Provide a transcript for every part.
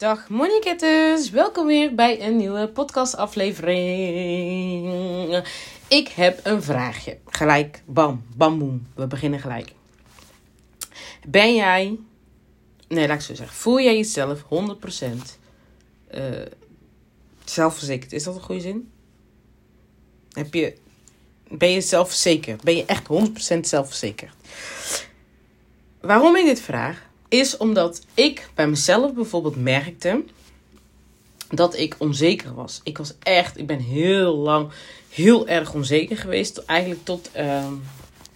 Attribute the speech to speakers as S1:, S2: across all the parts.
S1: Dag Monikettes, welkom weer bij een nieuwe podcastaflevering. Ik heb een vraagje. Gelijk, bam, bam, boem. We beginnen gelijk. Ben jij, nee laat ik zo zeggen, voel jij jezelf 100% uh, zelfverzekerd? Is dat een goede zin? Heb je, ben je zelfverzekerd? Ben je echt 100% zelfverzekerd? Waarom ik dit vraag? Is omdat ik bij mezelf bijvoorbeeld merkte dat ik onzeker was. Ik was echt, ik ben heel lang heel erg onzeker geweest. Eigenlijk tot, uh,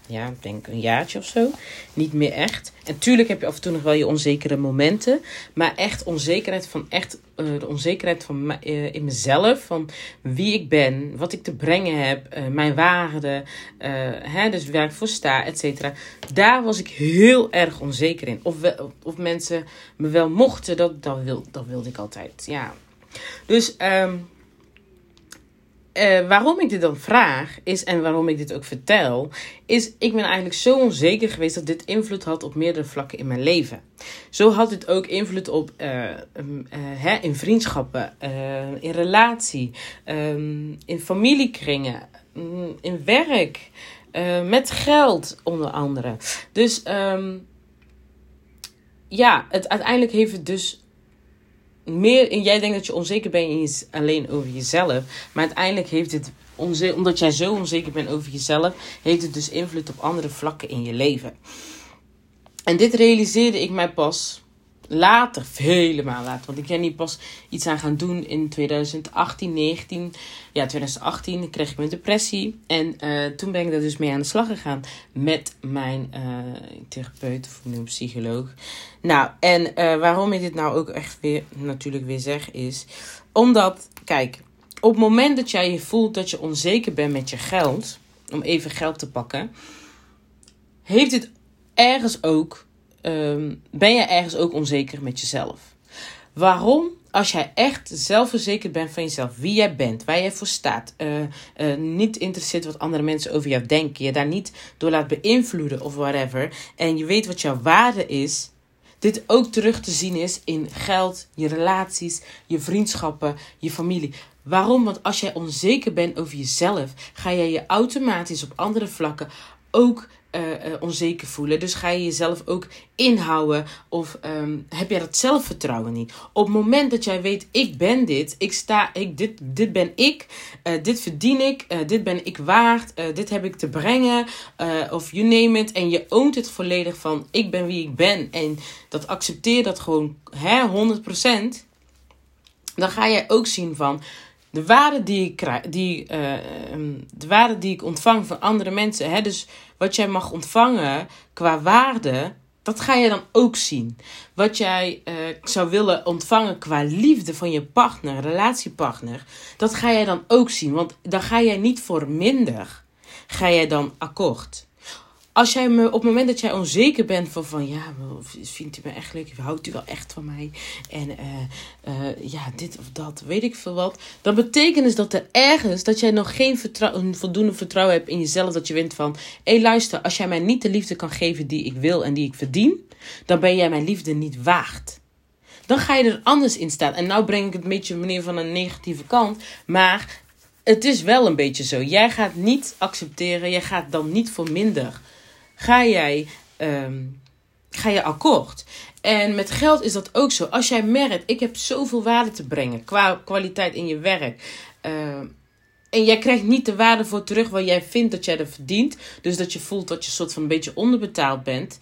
S1: ja, ik denk een jaartje of zo. Niet meer echt. En tuurlijk heb je af en toe nog wel je onzekere momenten. Maar echt onzekerheid van echt, uh, de onzekerheid van uh, in mezelf. Van wie ik ben, wat ik te brengen heb, uh, mijn waarden. hè, dus waar ik voor sta, et cetera. Daar was ik heel erg onzeker in. Of, we, of mensen me wel mochten, dat, dat, wil, dat wilde ik altijd. Ja. Dus um, uh, waarom ik dit dan vraag is en waarom ik dit ook vertel, is ik ben eigenlijk zo onzeker geweest dat dit invloed had op meerdere vlakken in mijn leven. Zo had dit ook invloed op um, uh, hè, in vriendschappen, in relatie, um, in familiekringen, um, in werk, met geld onder andere. Dus ja, het, uiteindelijk heeft het dus meer, jij denkt dat je onzeker bent alleen over jezelf. Maar uiteindelijk heeft het, omdat jij zo onzeker bent over jezelf, heeft het dus invloed op andere vlakken in je leven. En dit realiseerde ik mij pas later, vele maanden later. Want ik ben hier pas iets aan gaan doen in 2018, 19. Ja, 2018 kreeg ik mijn depressie. En uh, toen ben ik daar dus mee aan de slag gegaan met mijn uh, therapeut of mijn psycholoog. Nou, en uh, waarom ik dit nou ook echt weer natuurlijk weer zeg is... Omdat, kijk, op het moment dat jij je voelt dat je onzeker bent met je geld... Om even geld te pakken... Heeft het ergens ook um, ben je ergens ook onzeker met jezelf. Waarom? Als jij echt zelfverzekerd bent van jezelf, wie jij bent, waar jij voor staat, uh, uh, niet interesseert wat andere mensen over jou denken, je daar niet door laat beïnvloeden of whatever, en je weet wat jouw waarde is, dit ook terug te zien is in geld, je relaties, je vriendschappen, je familie. Waarom? Want als jij onzeker bent over jezelf, ga jij je automatisch op andere vlakken ook uh, uh, onzeker voelen. Dus ga je jezelf ook inhouden of um, heb jij dat zelfvertrouwen niet? Op het moment dat jij weet, ik ben dit, ik sta, ik, dit, dit ben ik, uh, dit verdien ik, dit ben ik waard, dit heb ik te brengen, of you name it. En je oont het volledig van, ik ben wie ik ben. En dat accepteer dat gewoon hè, 100%. Dan ga jij ook zien van, de waarde die ik, krijg, die, uh, de waarde die ik ontvang van andere mensen. Hè, dus wat jij mag ontvangen qua waarde, dat ga je dan ook zien. Wat jij uh, zou willen ontvangen qua liefde van je partner, relatiepartner, dat ga jij dan ook zien. Want dan ga jij niet voor minder, ga jij dan akkoord als jij me op het moment dat jij onzeker bent van, van ja, vindt u me echt leuk? Houdt u wel echt van mij? En uh, uh, ja, dit of dat, weet ik veel wat. Dan betekent dus dat er ergens, dat jij nog geen vertrouwen, voldoende vertrouwen hebt in jezelf. Dat je wint van, hé hey, luister, als jij mij niet de liefde kan geven die ik wil en die ik verdien. Dan ben jij mijn liefde niet waard. Dan ga je er anders in staan. En nou breng ik het een beetje meneer van een negatieve kant. Maar het is wel een beetje zo. Jij gaat niet accepteren, jij gaat dan niet voor minder ga jij, um, ga je akkoord. En met geld is dat ook zo. Als jij merkt, ik heb zoveel waarde te brengen qua kwaliteit in je werk. Uh, en jij krijgt niet de waarde voor terug waar jij vindt dat jij er verdient. Dus dat je voelt dat je soort van een beetje onderbetaald bent.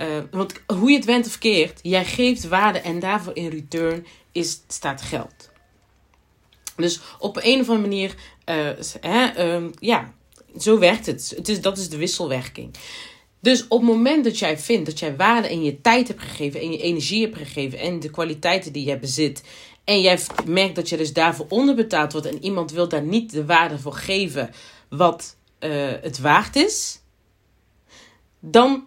S1: Uh, want hoe je het went of keert, jij geeft waarde en daarvoor in return is, staat geld. Dus op een of andere manier, uh, ja, zo werkt het. het is, dat is de wisselwerking. Dus op het moment dat jij vindt dat jij waarde in je tijd hebt gegeven, en je energie hebt gegeven en de kwaliteiten die je bezit, en jij merkt dat je dus daarvoor onderbetaald wordt en iemand wil daar niet de waarde voor geven wat uh, het waard is, dan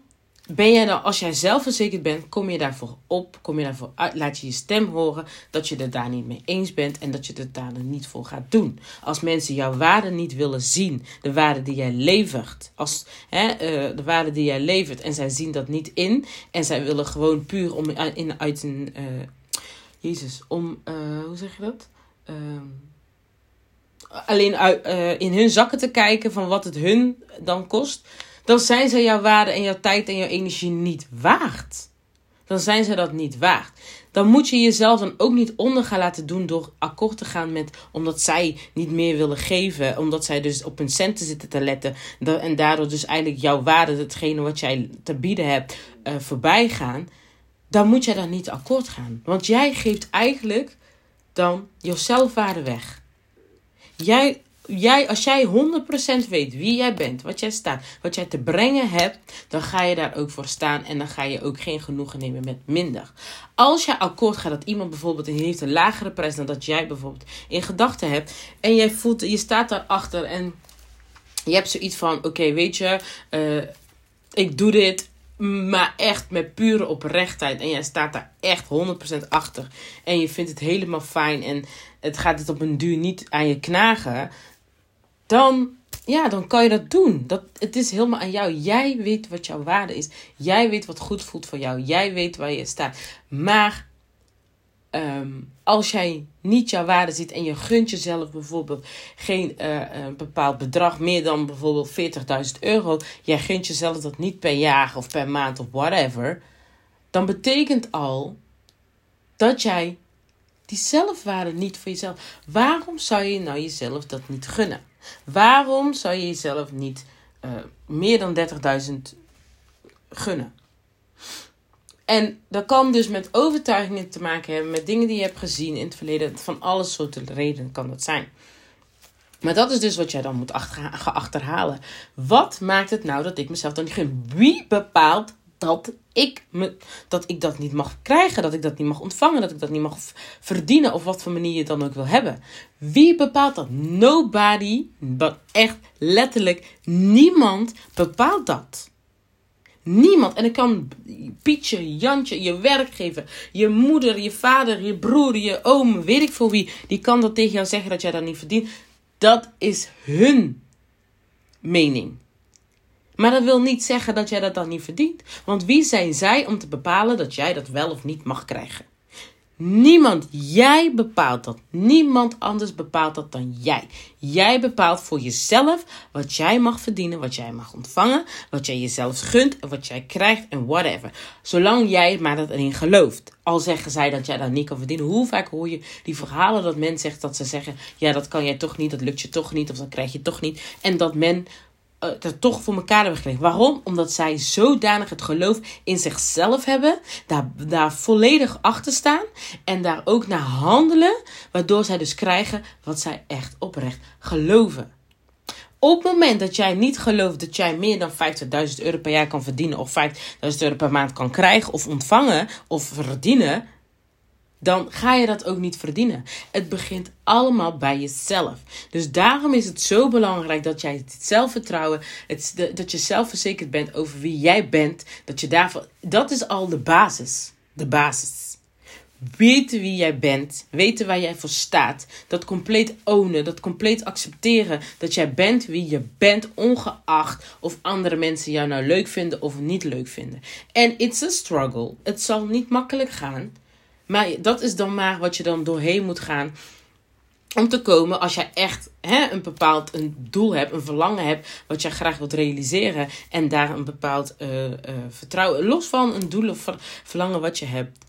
S1: ben jij dan, als jij zelfverzekerd bent, kom je daarvoor op, kom je daarvoor uit, laat je je stem horen dat je het daar niet mee eens bent en dat je het daar niet voor gaat doen. Als mensen jouw waarde niet willen zien, de waarde die jij levert, als, hè, uh, de waarde die jij levert en zij zien dat niet in en zij willen gewoon puur om in, uit een. Uh, Jezus, om, uh, hoe zeg je dat? Ehm, alleen uit, in hun zakken te kijken van wat het hun dan kost. Dan zijn ze jouw waarde en jouw tijd en jouw energie niet waard. Dan zijn ze dat niet waard dan moet je jezelf dan ook niet onder gaan laten doen door akkoord te gaan met omdat zij niet meer willen geven, omdat zij dus op hun centen zitten te letten en daardoor dus eigenlijk jouw waarde, hetgene wat jij te bieden hebt, uh, voorbij gaan. Dan moet jij dan niet akkoord gaan, want jij geeft eigenlijk dan je zelfwaarde weg. Jij jij, als jij 100% weet wie jij bent, wat jij staat, wat jij te brengen hebt, dan ga je daar ook voor staan en dan ga je ook geen genoegen nemen met minder. Als je akkoord gaat dat iemand bijvoorbeeld heeft een lagere prijs dan dat jij bijvoorbeeld in gedachten hebt en jij voelt, je staat daarachter en je hebt zoiets van: oké, weet je, uh, ik doe dit maar echt met pure oprechtheid. En jij staat daar echt 100% achter. En je vindt het helemaal fijn. En het gaat het op een duur niet aan je knagen dan, ja, dan kan je dat doen. Dat, het is helemaal aan jou. Jij weet wat jouw waarde is. Jij weet wat goed voelt voor jou. Jij weet waar je staat. Maar ehm, als jij niet jouw waarde ziet en je gunt jezelf bijvoorbeeld geen uh, bepaald bedrag meer dan bijvoorbeeld 40.000 euro, jij gunt jezelf dat niet per jaar of per maand of whatever, dan betekent al dat jij die zelfwaarde niet voor jezelf. Waarom zou je nou jezelf dat niet gunnen? Waarom zou je jezelf niet uh, meer dan 30.000 gunnen? En dat kan dus met overtuigingen te maken hebben, met dingen die je hebt gezien in het verleden. Van alle soorten redenen kan dat zijn. Maar dat is dus wat jij dan moet achter, achterhalen. Wat maakt het nou dat ik mezelf dan niet gun? Wie bepaalt dat ik, me, dat ik dat niet mag krijgen, dat ik dat niet mag ontvangen, dat ik dat niet mag verdienen of wat voor manier je dan ook wil hebben. Wie bepaalt dat? Nobody, echt letterlijk niemand bepaalt dat. Niemand. En ik kan Pietje, Jantje, je werkgever, je moeder, je vader, je broer, je oom, weet ik veel wie, die kan dat tegen jou zeggen dat jij dat niet verdient. Dat is hun mening. Maar dat wil niet zeggen dat jij dat dan niet verdient. Want wie zijn zij om te bepalen dat jij dat wel of niet mag krijgen? Niemand, jij bepaalt dat. Niemand anders bepaalt dat dan jij. Jij bepaalt voor jezelf wat jij mag verdienen, wat jij mag ontvangen, wat jij jezelf gunt en wat jij krijgt en whatever. Zolang jij maar dat erin gelooft. Al zeggen zij dat jij dat niet kan verdienen. Hoe vaak hoor je die verhalen dat men zegt dat ze zeggen: Ja, dat kan jij toch niet, dat lukt je toch niet, of dat krijg je toch niet. En dat men dat toch voor elkaar hebben gekregen. Waarom? Omdat zij zodanig het geloof in zichzelf hebben, daar, daar volledig achter staan en daar ook naar handelen, waardoor zij dus krijgen wat zij echt oprecht geloven. Op het moment dat jij niet gelooft dat jij meer dan 50.000 euro per jaar kan verdienen, of 5.000 euro per maand kan krijgen, of ontvangen, of verdienen, dan ga je dat ook niet verdienen. Het begint allemaal bij jezelf. Dus daarom is het zo belangrijk dat jij het zelfvertrouwen, het, dat je zelfverzekerd bent over wie jij bent, dat je daarvoor, dat is al de basis. De basis. Weten wie jij bent, weten waar jij voor staat, dat compleet ownen, dat compleet accepteren dat jij bent wie je bent, ongeacht of andere mensen jou nou leuk vinden of niet leuk vinden. En it's a struggle. Het zal niet makkelijk gaan. Maar dat is dan maar wat je dan doorheen moet gaan. Om te komen als jij echt hè, een bepaald een doel hebt, een verlangen hebt, wat jij graag wilt realiseren. En daar een bepaald uh, uh, vertrouwen, los van een doel of verlangen wat je hebt.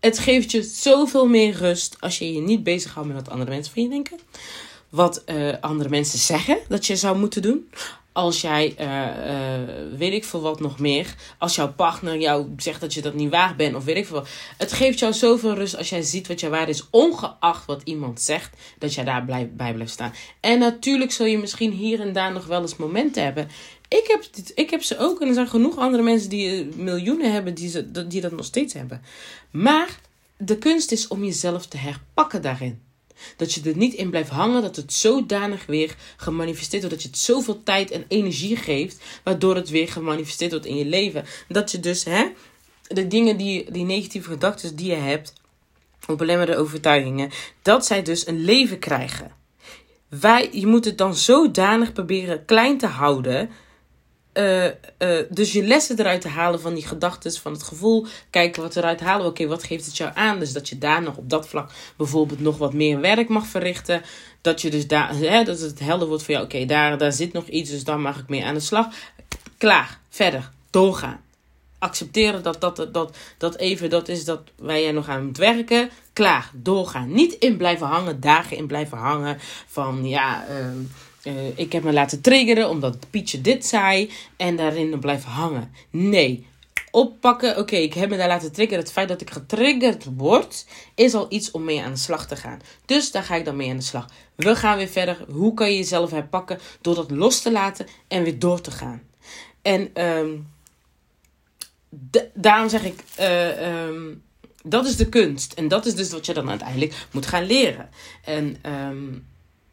S1: Het geeft je zoveel meer rust als je je niet bezighoudt met wat andere mensen van je denken. Wat uh, andere mensen zeggen dat je zou moeten doen als jij, uh, weet ik veel wat nog meer, als jouw partner jou zegt dat je dat niet waard bent of weet ik veel wat. Het geeft jou zoveel rust als jij ziet wat jouw waarde is, ongeacht wat iemand zegt, dat jij daar blij, bij blijft staan. En natuurlijk zul je misschien hier en daar nog wel eens momenten hebben. Ik heb, dit, ik heb ze ook en er zijn genoeg andere mensen die uh, miljoenen hebben die, ze, die dat nog steeds hebben. Maar de kunst is om jezelf te herpakken daarin. Dat je er niet in blijft hangen, dat het zodanig weer gemanifesteerd wordt. Dat je het zoveel tijd en energie geeft, waardoor het weer gemanifesteerd wordt in je leven. Dat je dus, hè, de dingen die, die negatieve gedachten die je hebt, of belemmerde overtuigingen, dat zij dus een leven krijgen. Wij, je moet het dan zodanig proberen klein te houden. Eh, eh, dus je lessen eruit te halen van die gedachten, van het gevoel. Kijken wat eruit halen. Oké, wat geeft het jou aan? Dus dat je daar nog op dat vlak bijvoorbeeld nog wat meer werk mag verrichten. Dat je dus daar, hè, dat het helder wordt voor jou. Oké, daar, daar zit nog iets, dus daar mag ik mee aan de slag. Klaar, verder, doorgaan. Accepteren dat dat, dat, dat even dat is dat wij er nog aan moet werken. Klaar, doorgaan. Niet in blijven hangen, dagen in blijven hangen. Van ja, ehm, uh, ik heb me laten triggeren omdat Pietje dit zei en daarin blijven hangen. Nee, oppakken. Oké, ik heb me daar laten triggeren. Het feit dat ik getriggerd word, is al iets om mee aan de slag te gaan. Dus daar ga ik dan mee aan de slag. We gaan weer verder. Hoe kan je jezelf herpakken door dat los te laten en weer door te gaan? En um, daarom zeg ik. Uh, um, dat is de kunst. En dat is dus wat je dan uiteindelijk moet gaan leren. En um,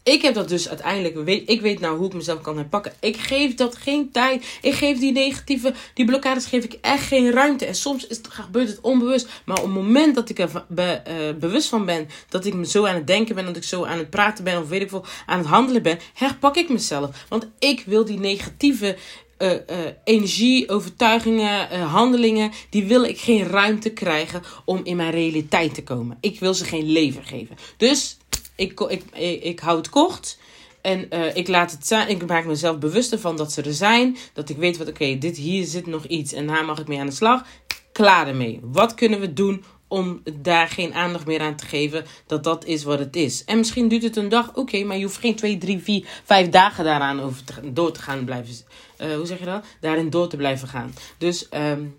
S1: ik heb dat dus uiteindelijk, weet, ik weet nou hoe ik mezelf kan herpakken. Ik geef dat geen tijd. Ik geef die negatieve, die blokkades geef ik echt geen ruimte. En soms is het, gebeurt het onbewust. Maar op het moment dat ik er be, uh, bewust van ben, dat ik me zo aan het denken ben, dat ik zo aan het praten ben, of weet ik veel, aan het handelen ben, herpak ik mezelf. Want ik wil die negatieve uh, uh, energie, overtuigingen, handelingen, die wil ik geen ruimte krijgen om in mijn realiteit te komen. Ik wil ze geen leven geven. Dus ik, ik, ik, hou het kort. En uh, ik laat het zijn. Ik maak mezelf bewust ervan dat ze er zijn. Dat ik weet wat, oké, dit hier zit nog iets. En daar mag ik mee aan de slag. Klaar ermee. Wat kunnen we doen om daar geen aandacht meer aan te geven? Dat dat is wat het is. En misschien duurt het een dag. Oké, maar je hoeft geen twee, drie, vier, vijf dagen daaraan over door te gaan blijven. Uh, hoe zeg je dat? Daarin door te blijven gaan. Dus um,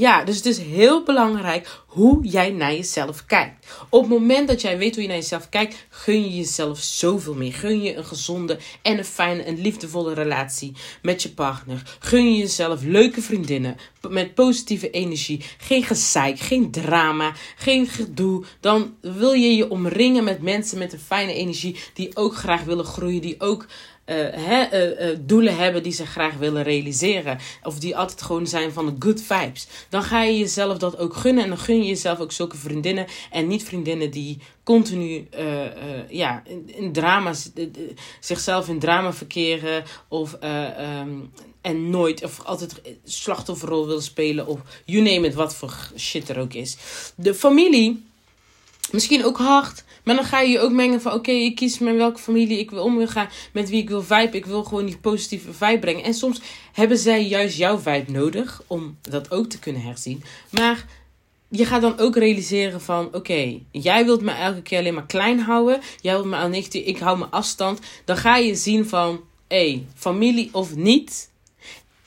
S1: ja, dus het is heel belangrijk hoe jij naar jezelf kijkt. Op het moment dat jij weet hoe je naar jezelf kijkt, gun je jezelf zoveel meer. Gun je een gezonde en een fijne en liefdevolle relatie met je partner. Gun je jezelf leuke vriendinnen met positieve energie. Geen gezeik, geen drama, geen gedoe. Dan wil je je omringen met mensen met een fijne energie die ook graag willen groeien, die ook uh, doelen hebben die ze graag willen realiseren. Of die altijd gewoon zijn van de good vibes. Dan ga je jezelf dat ook gunnen. En dan gun je jezelf ook zulke vriendinnen. En niet vriendinnen die continu ja, in, in zichzelf in drama verkeren. Of ehm, en nooit, of altijd slachtofferrol willen spelen. Of you name it, wat voor shit er ook is. De familie, misschien ook hard. Maar dan ga je je ook mengen van: oké, ik kies met welke familie ik wil omgaan, met wie ik wil vibe. Ik wil gewoon die positieve vibe brengen. En soms hebben zij juist jouw vibe nodig om dat ook te kunnen herzien. Maar je gaat dan ook realiseren van: oké, jij wilt me elke keer alleen maar klein houden. Jij wilt me aan negatief, ik hou mijn afstand. Dan ga je zien van: hé, hey, familie of niet.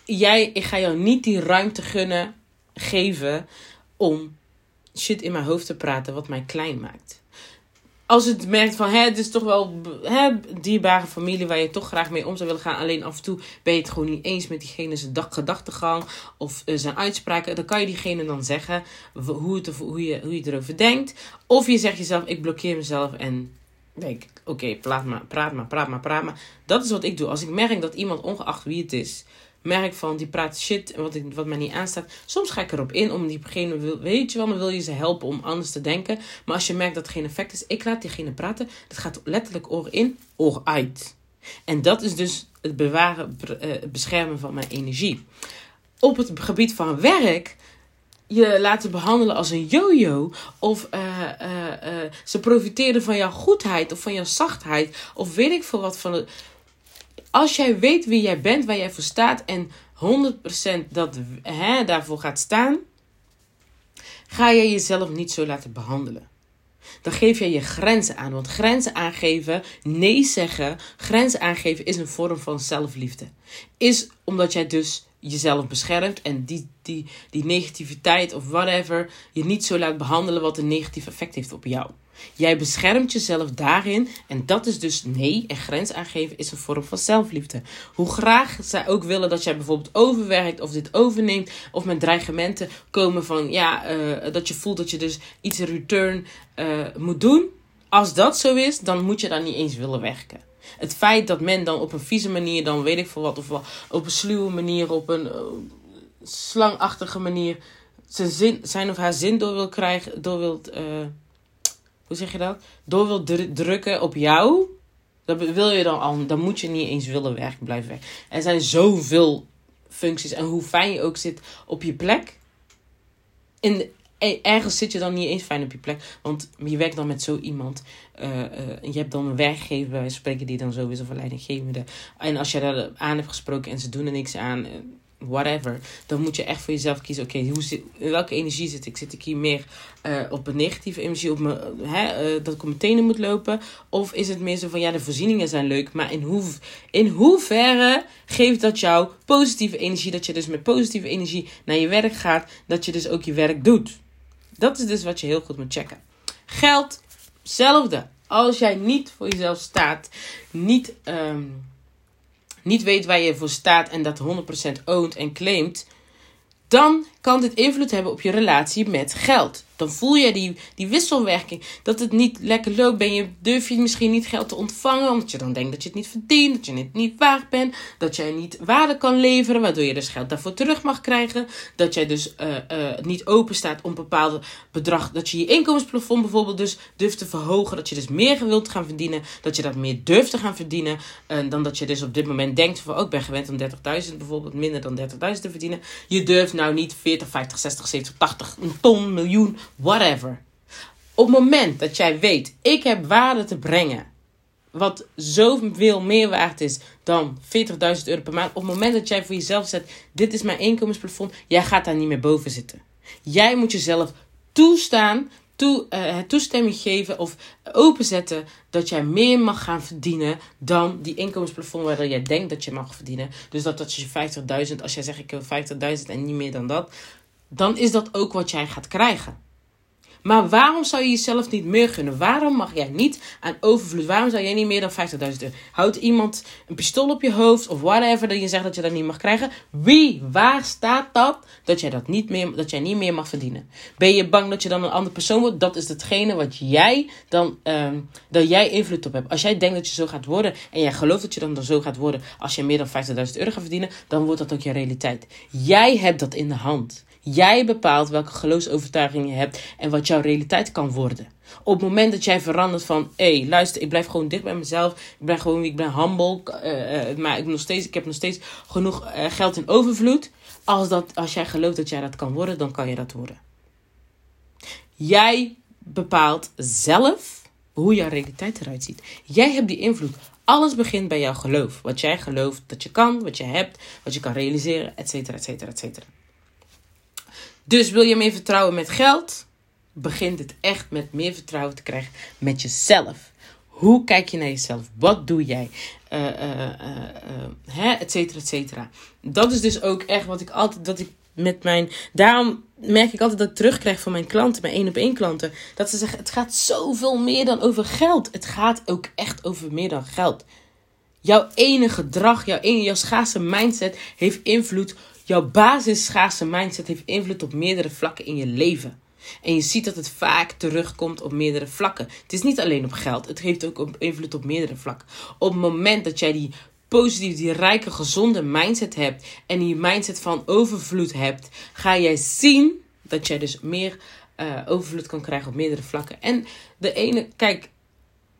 S1: Jij, ik ga jou niet die ruimte gunnen, geven om shit in mijn hoofd te praten wat mij klein maakt als het merkt van, hè, het is toch wel hè, dierbare familie waar je toch graag mee om zou willen gaan. Alleen af en toe ben je het gewoon niet eens met diegene zijn gedachtegang of uh, zijn uitspraken. Dan kan je diegene dan zeggen hoe, hoe, je, hoe je erover denkt. Of je zegt jezelf, ik blokkeer mezelf en denk, oké, praat maar, praat maar, praat maar, praat maar. Dat is wat ik doe. Als ik merk dat iemand, ongeacht wie het is, merk van die praat shit wat, wat mij niet aanstaat. Soms ga ik erop in om diegene, weet je wel, dan wil je ze helpen om anders te denken. Maar als je merkt dat het geen effect is, ik laat diegene praten. Dat gaat letterlijk oor in, oor uit. En dat is dus het bewaren, eh, beschermen van mijn energie. Op het gebied van werk je laten behandelen als een yo-yo. Of uh, uh, uh, ze profiteren van jouw goedheid of van jouw zachtheid. Of weet ik veel wat van het als jij weet wie jij bent, waar jij voor staat en 100% dat, hè, daarvoor gaat staan, ga je jezelf niet zo laten behandelen. Dan geef je je grenzen aan. Want grenzen aangeven, nee zeggen, grenzen aangeven is een vorm van zelfliefde. Is omdat jij dus jezelf beschermt en die, die, die negativiteit of whatever je niet zo laat behandelen wat een negatief effect heeft op jou. Jij beschermt jezelf daarin en dat is dus nee en grens aangeven is een vorm van zelfliefde. Hoe graag zij ook willen dat jij bijvoorbeeld overwerkt of dit overneemt of met dreigementen komen van ja, uh, dat je voelt dat je dus iets in return uh, moet doen. Als dat zo is, dan moet je daar niet eens willen werken. Het feit dat men dan op een vieze manier, dan weet ik veel wat, of wel, op een sluwe manier, op een uh, slangachtige manier, zijn, zijn of haar zin door wil krijgen, door wil, uh, hoe zeg je dat? Door wil drukken op jou, dat wil je dan al, dan moet je niet eens willen werken, blijven werken. Er zijn zoveel functies en hoe fijn je ook zit op je plek. In, ergens zit je dan niet eens fijn op je plek. Want je werkt dan met zo iemand. Uh, je hebt dan een werkgever bij spreken die dan zo is of leidinggevende. En als je daar aan hebt gesproken en ze doen er niks aan whatever. Dan moet je echt voor jezelf kiezen. Oké, hoe zit, in welke energie zit ik? Zit ik hier meer uh, op een negatieve energie? Op me, hè, uh, dat ik op mijn tenen moet lopen? Of is het meer zo van ja, de voorzieningen zijn leuk. Maar in, hoe, in hoeverre geeft dat jou positieve energie? Dat je dus met positieve energie naar je werk gaat. Dat je dus ook je werk doet. Dat is dus wat je heel goed moet checken. Geld, hetzelfde. Als jij niet voor jezelf staat, niet. Um, niet weet waar je voor staat en dat 100% oont en claimt, dan kan dit invloed hebben op je relatie met geld. Dan voel je die, die wisselwerking. Dat het niet lekker loopt. Ben je, durf je misschien niet geld te ontvangen. Omdat je dan denkt dat je het niet verdient. Dat je het niet waard bent. Dat jij niet waarde kan leveren. Waardoor je dus geld daarvoor terug mag krijgen. Dat jij dus uh, niet open staat om een bepaald bedrag. Dat je je inkomensplafond bijvoorbeeld dus durft te verhogen. Dat je dus meer wilt gaan verdienen. Dat je dat meer durft te gaan verdienen. Uh, dan dat je dus op dit moment denkt van... Oh, ik ben gewend om 30.000 bijvoorbeeld minder dan 30.000 te verdienen. Je durft nou niet 40, 50, 60, 70, 80, een ton, miljoen whatever. Op het moment dat jij weet, ik heb waarde te brengen, wat zoveel meer waard is dan 40.000 euro per maand. Op het moment dat jij voor jezelf zet, dit is mijn inkomensplafond, jij gaat daar niet meer boven zitten. Jij moet jezelf toestaan, toe, uh, toestemming geven of openzetten dat jij meer mag gaan verdienen dan die inkomensplafond waar jij denkt dat je mag verdienen. Dus dat dat je 50.000, als jij zegt ik wil 50.000 en niet meer dan dat, dan is dat ook wat jij gaat krijgen. Maar waarom zou je jezelf niet meer gunnen? Waarom mag jij niet aan overvloed? Waarom zou jij niet meer dan 50.000 euro? Houdt iemand een pistool op je hoofd of whatever dat je zegt dat je dat niet mag krijgen? Wie? Waar staat dat dat jij dat niet meer, dat jij niet meer mag verdienen? Ben je bang dat je dan een andere persoon wordt? Dat is hetgene wat jij dan, um, dat jij invloed op hebt. Als jij denkt dat je zo gaat worden en jij gelooft dat je dan, dan zo gaat worden als je meer dan 50.000 euro gaat verdienen, dan wordt dat ook je realiteit. Jij hebt dat in de hand. Jij bepaalt welke geloofsovertuiging je hebt en wat jouw realiteit kan worden. Op het moment dat jij verandert van, hé, hey, luister, ik blijf gewoon dicht bij mezelf. Ik ben gewoon ik ben humble. Uh, uh, maar ik, nog steeds, ik heb nog steeds genoeg uh, geld in overvloed. Als, dat, als jij gelooft dat jij dat kan worden, dan kan je dat worden. Jij bepaalt zelf hoe jouw realiteit eruit ziet. Jij hebt die invloed. Alles begint bij jouw geloof. Wat jij gelooft dat je kan, wat je hebt, wat je kan realiseren, et cetera, et cetera, et cetera. Dus wil je meer vertrouwen met geld? Begint het echt met meer vertrouwen te krijgen met jezelf. Hoe kijk je naar jezelf? Wat doe jij? Uh, uh, cetera. Dat is dus ook echt wat ik altijd, dat ik met mijn, daarom merk ik altijd dat ik terugkrijg van mijn klanten, mijn één op één klanten, dat ze zeggen, het gaat zoveel meer dan over geld. Het gaat ook echt over meer dan geld. Jouw ene gedrag, jouw ene, jouw schaarse mindset heeft invloed Jouw basis schaarse mindset heeft invloed op meerdere vlakken in je leven. En je ziet dat het vaak terugkomt op meerdere vlakken. Het is niet alleen op geld, het heeft ook invloed op meerdere vlakken. Op het moment dat jij die positieve, die rijke, gezonde mindset hebt en die mindset van overvloed hebt, ga jij zien dat jij dus meer uh, overvloed kan krijgen op meerdere vlakken. En de ene, kijk,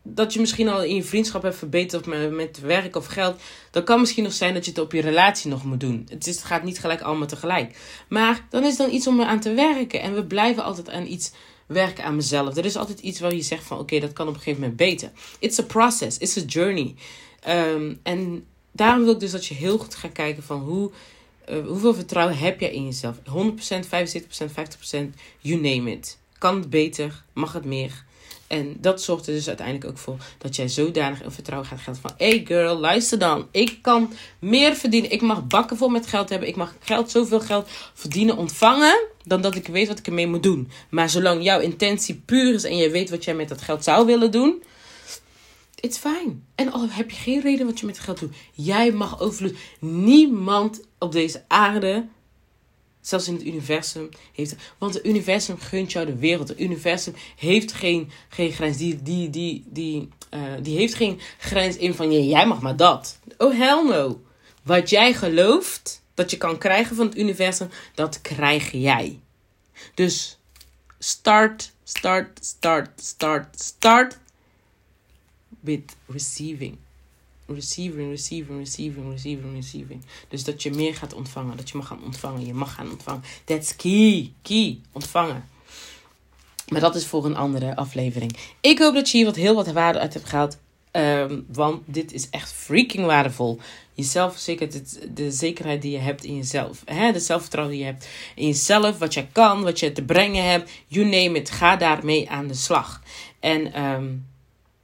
S1: dat je misschien al in je vriendschap hebt verbeterd met, met werk of geld. Dan kan misschien nog zijn dat je het op je relatie nog moet doen. Het, is, het gaat niet gelijk allemaal tegelijk. Maar dan is dan iets om aan te werken. En we blijven altijd aan iets werken aan mezelf. Er is altijd iets waar je zegt van oké, dat kan op een gegeven moment beter. It's a process, it's a journey. Um, en daarom wil ik dus dat je heel goed gaat kijken van hoe, uh, hoeveel vertrouwen heb jij in jezelf. 100%, 75%, 50%, you name it. Kan het beter? Mag het meer? En dat zorgt er dus uiteindelijk ook voor dat jij zodanig in vertrouwen gaat gelden van... Hey girl, luister dan. Ik kan meer verdienen. Ik mag bakken vol met geld hebben. Ik mag geld, zoveel geld verdienen, ontvangen... dan dat ik weet wat ik ermee moet doen. Maar zolang jouw intentie puur is en je weet wat jij met dat geld zou willen doen... It's fine. En al heb je geen reden wat je met geld doet. Jij mag overvloed. Niemand op deze aarde Zelfs in het universum heeft. Want het universum gunt jou de wereld. Het universum heeft geen, geen grens. Die, die, die, die, uh, die heeft geen grens in van ja, jij mag maar dat. Oh hell no. Wat jij gelooft dat je kan krijgen van het universum, dat krijg jij. Dus start, start, start, start, start with receiving. Receiving, receiving, receiving, receiving, receiving. Dus dat je meer gaat ontvangen. Dat je mag gaan ontvangen. Je mag gaan ontvangen. That's key. Key. Ontvangen. Maar dat is voor een andere aflevering. Ik hoop dat je hier wat heel wat waarde uit hebt gehaald. Um, want dit is echt freaking waardevol. Jezelf verzekerd, de zekerheid die je hebt in jezelf. Hè? De zelfvertrouwen die je hebt in jezelf. Wat je kan, wat je te brengen hebt. You name it. Ga daarmee aan de slag. En um,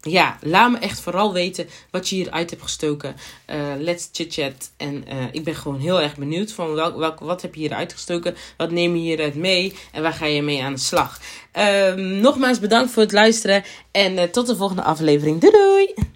S1: ja, laat me echt vooral weten wat je hieruit hebt gestoken. Uh, let's chit chat. En uh, ik ben gewoon heel erg benieuwd van welk, wat heb je hieruit gestoken? Wat neem je hieruit mee? En waar ga je mee aan de slag? Um, nogmaals bedankt voor het luisteren. En uh, tot de volgende aflevering. Doei doei!